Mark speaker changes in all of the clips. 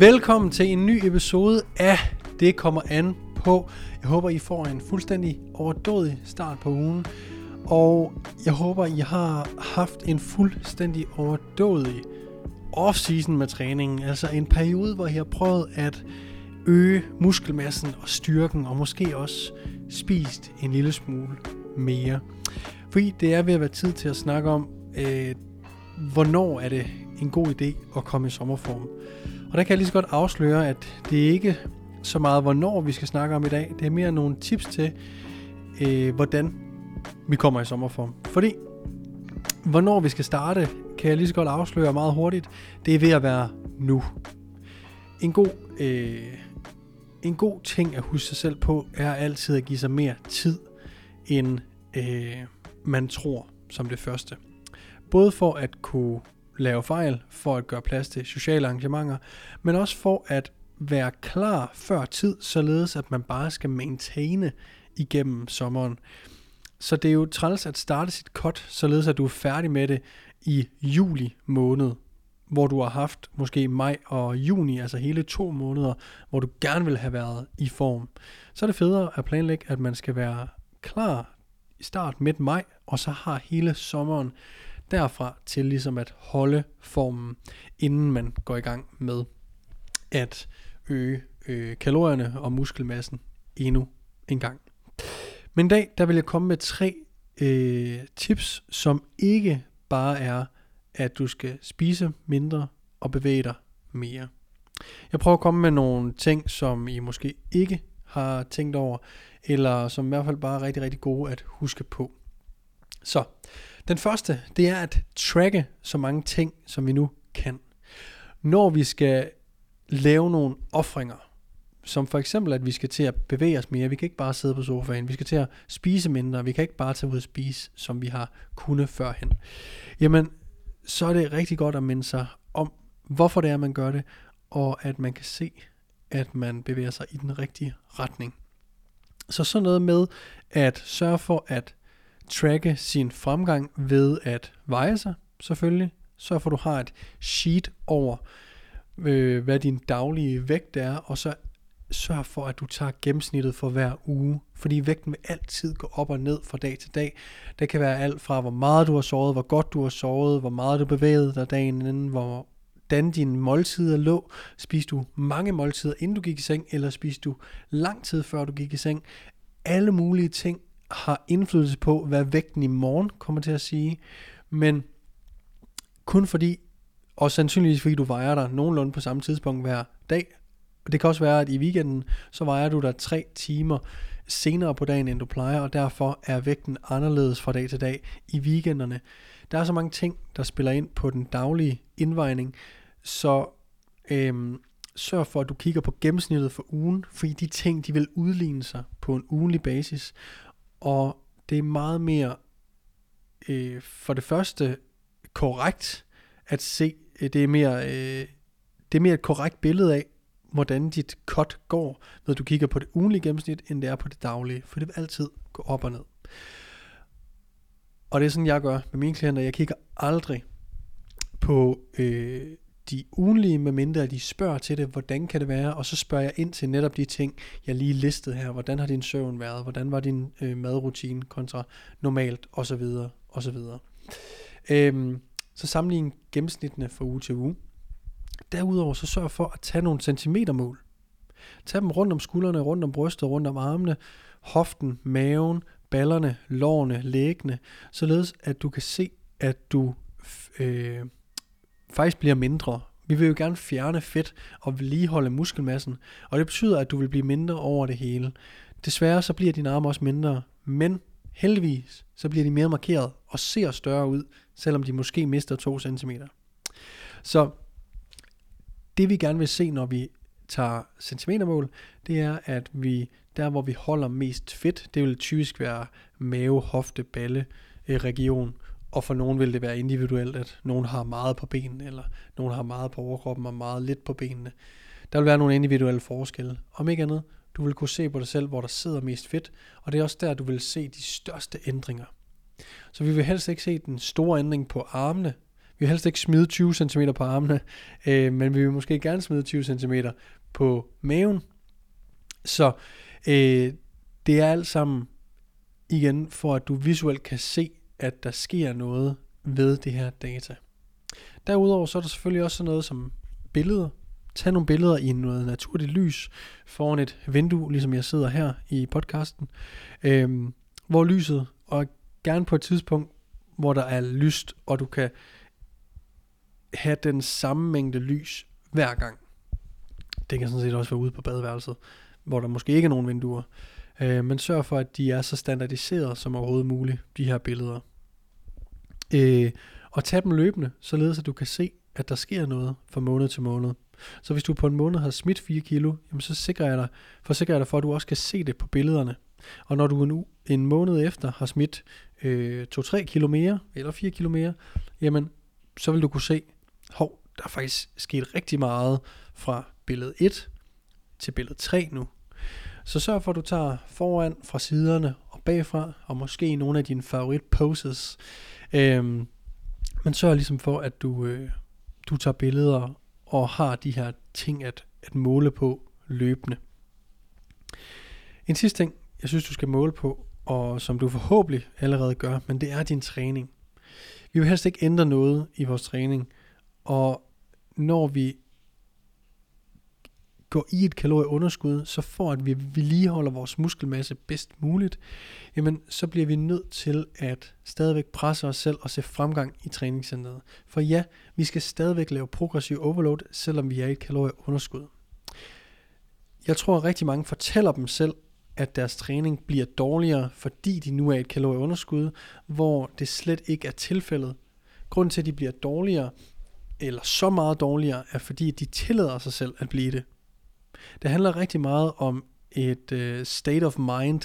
Speaker 1: Velkommen til en ny episode af Det kommer an på. Jeg håber, I får en fuldstændig overdådig start på ugen. Og jeg håber, I har haft en fuldstændig overdådig off-season med træningen. Altså en periode, hvor I har prøvet at øge muskelmassen og styrken, og måske også spist en lille smule mere. Fordi det er ved at være tid til at snakke om, øh, hvornår er det en god idé at komme i sommerform. Og der kan jeg lige så godt afsløre, at det er ikke så meget, hvornår vi skal snakke om i dag. Det er mere nogle tips til, øh, hvordan vi kommer i sommerform. Fordi, hvornår vi skal starte, kan jeg lige så godt afsløre meget hurtigt. Det er ved at være nu. En god, øh, en god ting at huske sig selv på, er altid at give sig mere tid, end øh, man tror som det første. Både for at kunne lave fejl, for at gøre plads til sociale arrangementer, men også for at være klar før tid, således at man bare skal maintaine igennem sommeren. Så det er jo træls at starte sit cut, således at du er færdig med det i juli måned, hvor du har haft måske maj og juni, altså hele to måneder, hvor du gerne vil have været i form. Så er det federe at planlægge, at man skal være klar i start midt maj, og så har hele sommeren derfra til ligesom at holde formen, inden man går i gang med at øge øh, kalorierne og muskelmassen endnu en gang. Men i dag, der vil jeg komme med tre øh, tips, som ikke bare er, at du skal spise mindre og bevæge dig mere. Jeg prøver at komme med nogle ting, som I måske ikke har tænkt over, eller som i hvert fald bare er rigtig, rigtig gode at huske på. Så, den første, det er at tracke så mange ting, som vi nu kan. Når vi skal lave nogle offringer, som for eksempel, at vi skal til at bevæge os mere. Vi kan ikke bare sidde på sofaen. Vi skal til at spise mindre. Vi kan ikke bare tage ud og spise, som vi har kunnet førhen. Jamen, så er det rigtig godt at minde sig om, hvorfor det er, man gør det, og at man kan se, at man bevæger sig i den rigtige retning. Så sådan noget med at sørge for at tracke sin fremgang ved at veje sig, selvfølgelig. Så for, du har et sheet over, øh, hvad din daglige vægt er, og så sørg for, at du tager gennemsnittet for hver uge, fordi vægten vil altid gå op og ned fra dag til dag. Det kan være alt fra, hvor meget du har sovet, hvor godt du har sovet, hvor meget du bevægede dig dagen inden, hvor hvordan dine måltider lå. Spiste du mange måltider, inden du gik i seng, eller spiste du lang tid før du gik i seng? Alle mulige ting har indflydelse på, hvad vægten i morgen kommer til at sige, men kun fordi, og sandsynligvis fordi du vejer dig nogenlunde på samme tidspunkt hver dag, og det kan også være, at i weekenden, så vejer du dig tre timer senere på dagen, end du plejer, og derfor er vægten anderledes fra dag til dag i weekenderne. Der er så mange ting, der spiller ind på den daglige indvejning, så øhm, sørg for, at du kigger på gennemsnittet for ugen, fordi de ting, de vil udligne sig på en ugenlig basis, og det er meget mere øh, for det første korrekt at se, øh, det er mere, øh, det er mere et korrekt billede af, hvordan dit cut går, når du kigger på det ugenlige gennemsnit, end det er på det daglige, for det vil altid gå op og ned. Og det er sådan, jeg gør med mine klienter. Jeg kigger aldrig på øh, de ugenlige, medmindre de spørger til det, hvordan kan det være, og så spørger jeg ind til netop de ting, jeg lige listede her. Hvordan har din søvn været? Hvordan var din øh, madrutine kontra normalt? Og så videre, og så videre. Øhm, så sammenlign gennemsnittene fra uge til uge. Derudover så sørg for at tage nogle centimetermål. Tag dem rundt om skuldrene, rundt om brystet, rundt om armene, hoften, maven, ballerne, lårene, læggene, således at du kan se, at du øh, faktisk bliver mindre. Vi vil jo gerne fjerne fedt og vedligeholde muskelmassen, og det betyder, at du vil blive mindre over det hele. Desværre så bliver dine arme også mindre, men heldigvis så bliver de mere markeret og ser større ud, selvom de måske mister 2 cm. Så det vi gerne vil se, når vi tager centimetermål, det er, at vi der, hvor vi holder mest fedt, det vil typisk være mave, hofte, balle eh, region, og for nogen vil det være individuelt, at nogen har meget på benene, eller nogen har meget på overkroppen og meget lidt på benene. Der vil være nogle individuelle forskelle. Om ikke andet, du vil kunne se på dig selv, hvor der sidder mest fedt, og det er også der, du vil se de største ændringer. Så vi vil helst ikke se den store ændring på armene. Vi vil helst ikke smide 20 cm på armene, øh, men vi vil måske gerne smide 20 cm på maven. Så øh, det er alt sammen igen for at du visuelt kan se, at der sker noget ved det her data. Derudover så er der selvfølgelig også sådan noget som billeder. Tag nogle billeder i noget naturligt lys foran et vindue, ligesom jeg sidder her i podcasten, øh, hvor lyset, og gerne på et tidspunkt, hvor der er lyst, og du kan have den samme mængde lys hver gang. Det kan sådan set også være ude på badeværelset, hvor der måske ikke er nogen vinduer. Øh, men sørg for, at de er så standardiseret som overhovedet muligt, de her billeder. Øh, og tag dem løbende, således at du kan se, at der sker noget fra måned til måned. Så hvis du på en måned har smidt 4 kilo, jamen så sikrer jeg dig, forsikrer jeg dig for, at du også kan se det på billederne. Og når du en, en måned efter har smidt øh, 2-3 kilo mere, eller 4 kilo mere, jamen så vil du kunne se, hov, der er faktisk sket rigtig meget fra billede 1 til billede 3 nu. Så sørg for, at du tager foran, fra siderne og bagfra, og måske nogle af dine favorit poses. Øhm, men sørg ligesom for, at du, øh, du tager billeder og har de her ting at, at måle på løbende. En sidste ting, jeg synes, du skal måle på, og som du forhåbentlig allerede gør, men det er din træning. Vi vil helst ikke ændre noget i vores træning, og når vi går i et kalorieunderskud, så for at vi vedligeholder vores muskelmasse bedst muligt, jamen så bliver vi nødt til at stadigvæk presse os selv og se fremgang i træningscenteret. For ja, vi skal stadigvæk lave progressiv overload, selvom vi er i et kalorieunderskud. Jeg tror, at rigtig mange fortæller dem selv, at deres træning bliver dårligere, fordi de nu er i et kalorieunderskud, hvor det slet ikke er tilfældet. Grunden til, at de bliver dårligere, eller så meget dårligere, er fordi de tillader sig selv at blive det. Det handler rigtig meget om et øh, state of mind,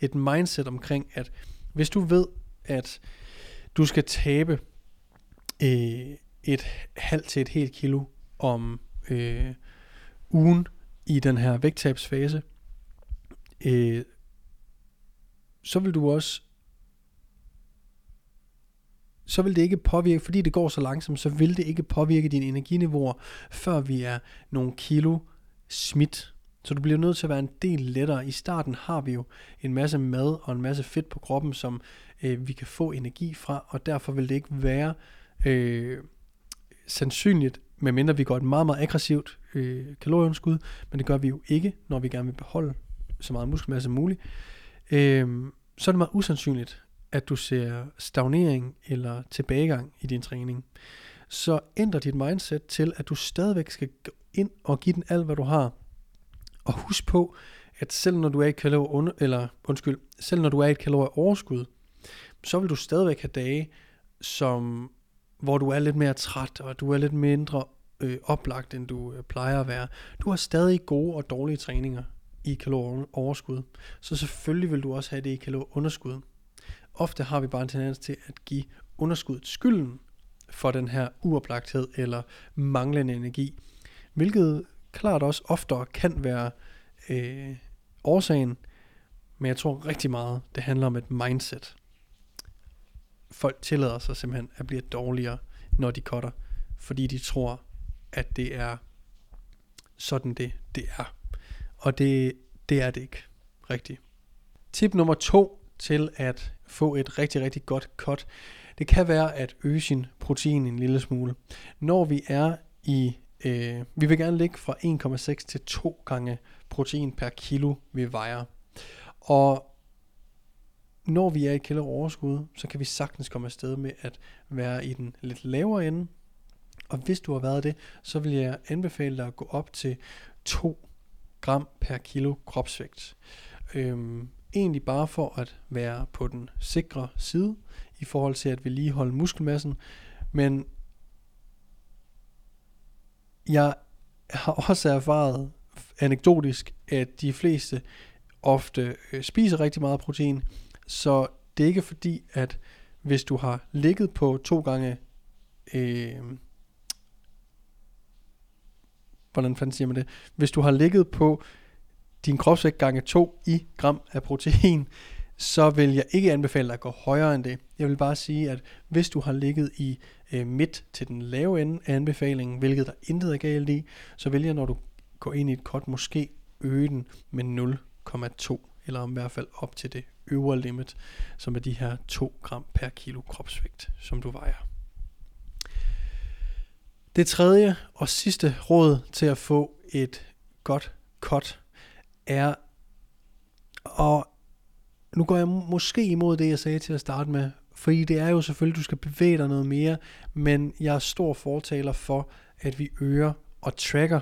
Speaker 1: et mindset omkring, at hvis du ved, at du skal tabe øh, et halvt til et helt kilo om øh, ugen i den her vægttabsfase, øh, så vil du også så vil det ikke påvirke, fordi det går så langsomt, så vil det ikke påvirke dine energiniveauer, før vi er nogle kilo smidt. Så du bliver nødt til at være en del lettere. I starten har vi jo en masse mad og en masse fedt på kroppen, som øh, vi kan få energi fra, og derfor vil det ikke være øh, sandsynligt, medmindre vi går et meget, meget aggressivt øh, kalorieunderskud, men det gør vi jo ikke, når vi gerne vil beholde så meget muskelmasse som muligt. Øh, så er det meget usandsynligt, at du ser stagnering eller tilbagegang i din træning. Så ændrer dit mindset til, at du stadigvæk skal ind og give den alt, hvad du har. Og husk på, at selv når du er i kalorier under, eller undskyld, selv når du er i et kalorier overskud, så vil du stadigvæk have dage, som, hvor du er lidt mere træt, og du er lidt mindre øh, oplagt, end du øh, plejer at være. Du har stadig gode og dårlige træninger i kalorieoverskud. Så selvfølgelig vil du også have det i kalorieunderskud. Ofte har vi bare en tendens til at give underskuddet skylden for den her uoplagthed eller manglende energi, hvilket klart også oftere kan være øh, årsagen, men jeg tror rigtig meget, det handler om et mindset. Folk tillader sig simpelthen at blive dårligere, når de cutter, fordi de tror, at det er sådan det, det er. Og det, det er det ikke rigtigt. Tip nummer to til at få et rigtig, rigtig godt cut, det kan være at øge sin protein en lille smule. Når vi er i, øh, vi vil gerne ligge fra 1,6 til 2 gange protein per kilo, vi vejer. Og når vi er i kilo overskud, så kan vi sagtens komme afsted med at være i den lidt lavere ende. Og hvis du har været det, så vil jeg anbefale dig at gå op til 2 gram per kilo kropsvægt. Øhm, egentlig bare for at være på den sikre side i forhold til at vedligeholde muskelmassen, men jeg har også erfaret anekdotisk, at de fleste ofte øh, spiser rigtig meget protein, så det er ikke fordi, at hvis du har ligget på to gange, øh, hvordan fanden siger man det, hvis du har ligget på din kropsvægt gange 2 i gram af protein, så vil jeg ikke anbefale dig at gå højere end det. Jeg vil bare sige, at hvis du har ligget i øh, midt til den lave ende af anbefalingen, hvilket der intet er galt i, så vælger når du går ind i et kort, måske øge den med 0,2, eller i hvert fald op til det øvre limit, som er de her 2 gram per kilo kropsvægt, som du vejer. Det tredje og sidste råd til at få et godt cut er, og nu går jeg måske imod det, jeg sagde til at starte med, fordi det er jo selvfølgelig, du skal bevæge dig noget mere, men jeg er stor fortaler for, at vi øger og tracker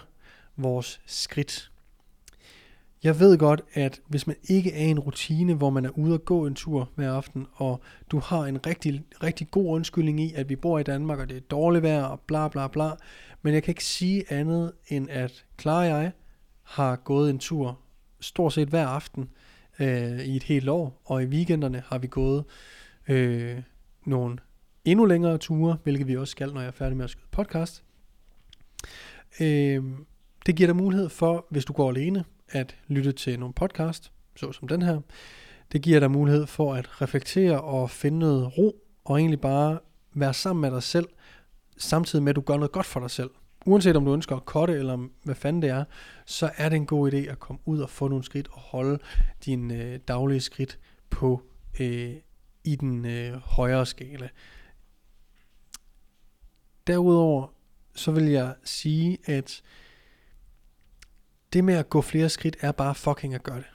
Speaker 1: vores skridt. Jeg ved godt, at hvis man ikke er i en rutine, hvor man er ude og gå en tur hver aften, og du har en rigtig, rigtig god undskyldning i, at vi bor i Danmark, og det er dårligt vejr, og bla bla bla, men jeg kan ikke sige andet, end at Clara og jeg har gået en tur stort set hver aften øh, i et helt år, og i weekenderne har vi gået øh, nogle endnu længere ture, hvilket vi også skal, når jeg er færdig med at skyde podcast. Øh, det giver dig mulighed for, hvis du går alene, at lytte til nogle podcast, så som den her. Det giver dig mulighed for at reflektere og finde noget ro, og egentlig bare være sammen med dig selv, samtidig med at du gør noget godt for dig selv. Uanset om du ønsker at korte, eller hvad fanden det er, så er det en god idé at komme ud og få nogle skridt og holde dine øh, daglige skridt på øh, i den øh, højere skala. Derudover så vil jeg sige, at det med at gå flere skridt er bare fucking at gøre det.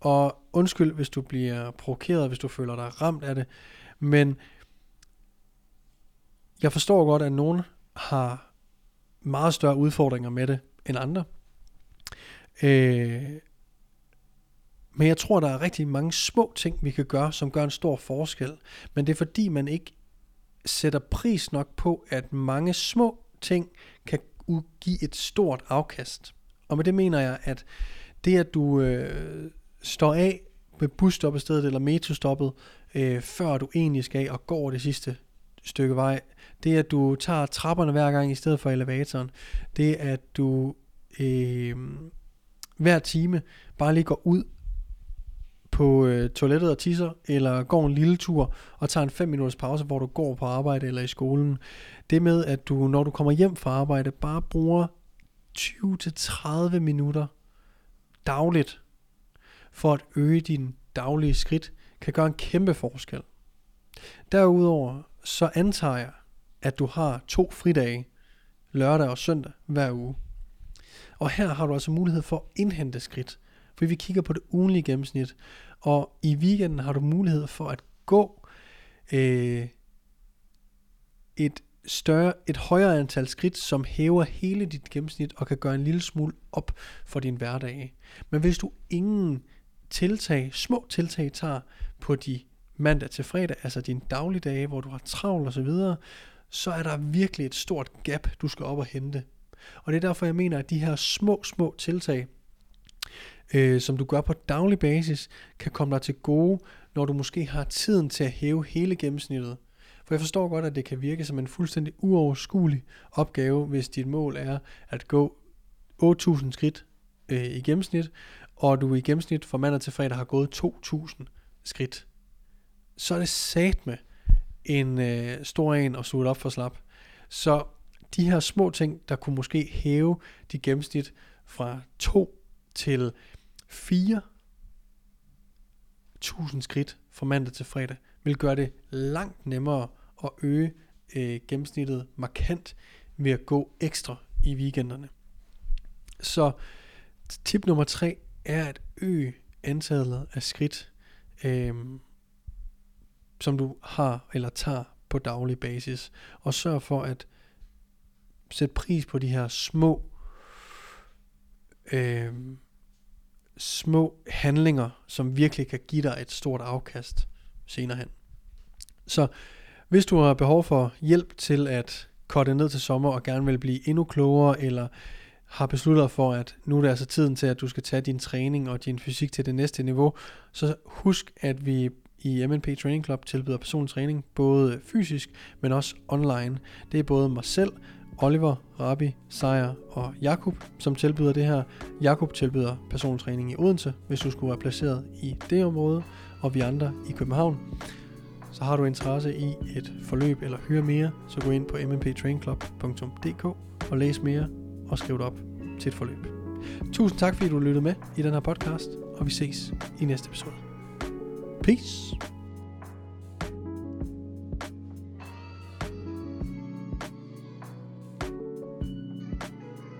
Speaker 1: Og undskyld, hvis du bliver provokeret, hvis du føler dig ramt af det, men jeg forstår godt, at nogen har meget større udfordringer med det end andre. Øh, men jeg tror, der er rigtig mange små ting, vi kan gøre, som gør en stor forskel. Men det er fordi, man ikke sætter pris nok på, at mange små ting kan give et stort afkast. Og med det mener jeg, at det at du øh, står af ved busstoppestedet eller metrostoppet, øh, før du egentlig skal af og går det sidste stykke vej, det at du tager trapperne hver gang i stedet for elevatoren, det at du øh, hver time bare lige går ud på øh, toilettet og tisser, eller går en lille tur og tager en 5 minutters pause, hvor du går på arbejde eller i skolen. Det med, at du, når du kommer hjem fra arbejde, bare bruger 20-30 minutter dagligt for at øge din daglige skridt, kan gøre en kæmpe forskel. Derudover så antager jeg, at du har to fridage, lørdag og søndag hver uge. Og her har du altså mulighed for at indhente skridt, fordi vi kigger på det ugenlige gennemsnit, og i weekenden har du mulighed for at gå øh, et større, et højere antal skridt, som hæver hele dit gennemsnit og kan gøre en lille smule op for din hverdag. Men hvis du ingen tiltag, små tiltag tager på de mandag til fredag, altså dine dagligdage, hvor du har travlt osv., så, videre, så er der virkelig et stort gap, du skal op og hente. Og det er derfor, jeg mener, at de her små, små tiltag, øh, som du gør på daglig basis, kan komme dig til gode, når du måske har tiden til at hæve hele gennemsnittet. For jeg forstår godt, at det kan virke som en fuldstændig uoverskuelig opgave, hvis dit mål er at gå 8.000 skridt øh, i gennemsnit, og du i gennemsnit fra mandag til fredag har gået 2.000 skridt. Så er det sat med en øh, stor en og suge op for slap. Så de her små ting, der kunne måske hæve dit gennemsnit fra 2 til 4.000 skridt fra mandag til fredag, vil gøre det langt nemmere at øge øh, gennemsnittet markant ved at gå ekstra i weekenderne. Så tip nummer 3 er at øge antallet af skridt, øh, som du har eller tager på daglig basis, og sørg for at sætte pris på de her små øh, små handlinger, som virkelig kan give dig et stort afkast senere hen. Så hvis du har behov for hjælp til at korte ned til sommer og gerne vil blive endnu klogere, eller har besluttet for, at nu er det altså tiden til, at du skal tage din træning og din fysik til det næste niveau, så husk, at vi i MNP Training Club tilbyder personlig træning, både fysisk, men også online. Det er både mig selv, Oliver, Rabi, Sejer og Jakob, som tilbyder det her. Jakob tilbyder personlig træning i Odense, hvis du skulle være placeret i det område, og vi andre i København. Så har du interesse i et forløb eller høre mere, så gå ind på mmptrainclub.dk og læs mere og skriv dig op til et forløb. Tusind tak fordi du lyttede med i den her podcast, og vi ses i næste episode. Peace!